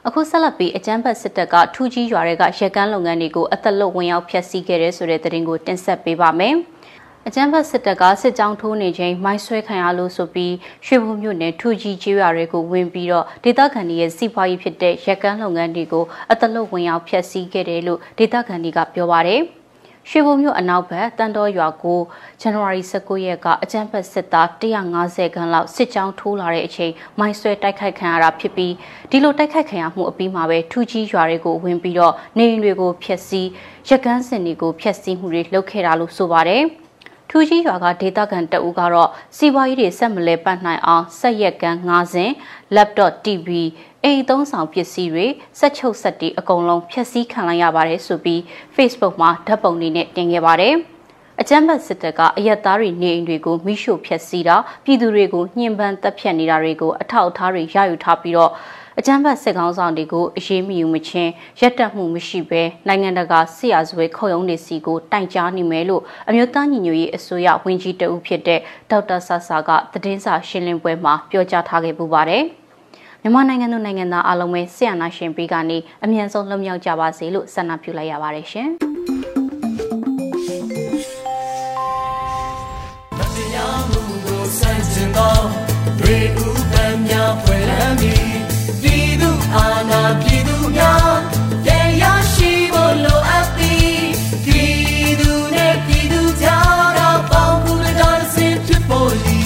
အခုဆက်လက်ပြီးအကြမ်းဖက်စစ်တပ်ကထူးကြီးရွာတွေကရက်ကန်းလုပ်ငန်းတွေကိုအသက်လွတ်ဝင်ရောက်ဖျက်ဆီးခဲ့တဲ့ဆိုတဲ့သတင်းကိုတင်ဆက်ပေးပါမယ်။ အကြမ်းဖက်စစ်တပ်ကစစ်ကြောင်းထိုးနေချိန်မိုင်းဆွဲခံရလို့ဆိုပြီးရွှေဘုံမြို့နယ်ထူကြီးကျေးရွာတွေကိုဝင်ပြီးတော့ဒေသခံတွေရဲ့စီးပွားရေးဖြစ်တဲ့ရက်ကန်းလုပ်ငန်းတွေကိုအတလုတ်ဝင်ရောက်ဖျက်ဆီးခဲ့တယ်လို့ဒေသခံတွေကပြောပါတယ်ရွှေဘုံမြို့အနောက်ဘက်တန်တော်ရွာကိုဇန်နဝါရီ19ရက်ကအကြမ်းဖက်စစ်သား150ခန်းလောက်စစ်ကြောင်းထိုးလာတဲ့အချိန်မိုင်းဆွဲတိုက်ခိုက်ခံရတာဖြစ်ပြီးဒီလိုတိုက်ခိုက်ခံရမှုအပြီးမှာပဲထူကြီးရွာတွေကိုဝင်ပြီးတော့နေအိမ်တွေကိုဖျက်ဆီးရက်ကန်းစင်တွေကိုဖျက်ဆီးမှုတွေလုပ်ခဲ့တာလို့ဆိုပါတယ်။ ထူးကြီးရွာကဒေသခံတအူကတော့စီးပွားရေးတွေဆက်မလဲပတ်နိုင်အောင်ဆက်ရက်ကန်း၅စင် laptop TV အိမ်သုံးဆောင်ပစ္စည်းတွေစက်ချုပ်စက်တွေအကုန်လုံးဖျက်ဆီးခံလိုက်ရပါတယ်ဆိုပြီး Facebook မှာဓာတ်ပုံတွေနဲ့တင်ခဲ့ပါတယ်အကြမ်းဖက်စစ်တပ်ကအရက်သားတွေနေအိမ်တွေကိုမိရှို့ဖျက်ဆီးတာပြည်သူတွေကိုညှဉ်းပန်းတပ်ဖြတ်နေတာတွေကိုအထောက်အထားတွေရယူထားပြီးတော့ အကြမ်းဖက်စစ်ကောင်ဆောင်တွေကိုအရေးမယူမချင်းရက်တက်မှုမရှိဘဲနိုင်ငံတကာဆရာဇဝဲခုံရုံးတွေစီကိုတိုင်ကြားနေမယ်လို့အမျိုးသားညီညွတ်ရေးအစိုးရဝန်ကြီးတဦးဖြစ်တဲ့ဒေါက်တာဆာဆာကသတင်းစာရှင်းလင်းပွဲမှာပြောကြားထားခဲ့ပူပါတယ်။မြန်မာနိုင်ငံသူနိုင်ငံသားအားလုံးပဲဆရာနာရှင်ပြီးကနေအမြန်ဆုံးလွတ်မြောက်ကြပါစေလို့ဆန္ဒပြုလိုက်ရပါတယ်ရှင်။တရားမှုကိုစန့်ကျင်သောရေဦးပန်းများဖွယ်လန်းပြီး အာနာပြည်သူများတရားရှိဖို့လိုအပ်သည်ပြည်သူနဲ့ပြည်သူကြားတော့ပေါင်းကူးတော်စင်ဖြစ်ပေါ်လီ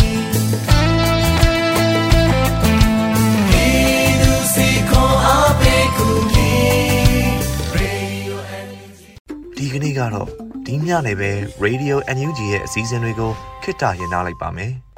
ပြည်သူစီခေါ်အားပေးကူညီဒီကနေ့ကတော့ဒီညနေပဲ Radio NUG ရဲ့အစည်းအဝေးတွေကိုခਿੱတရရနိုင်လိုက်ပါမယ်။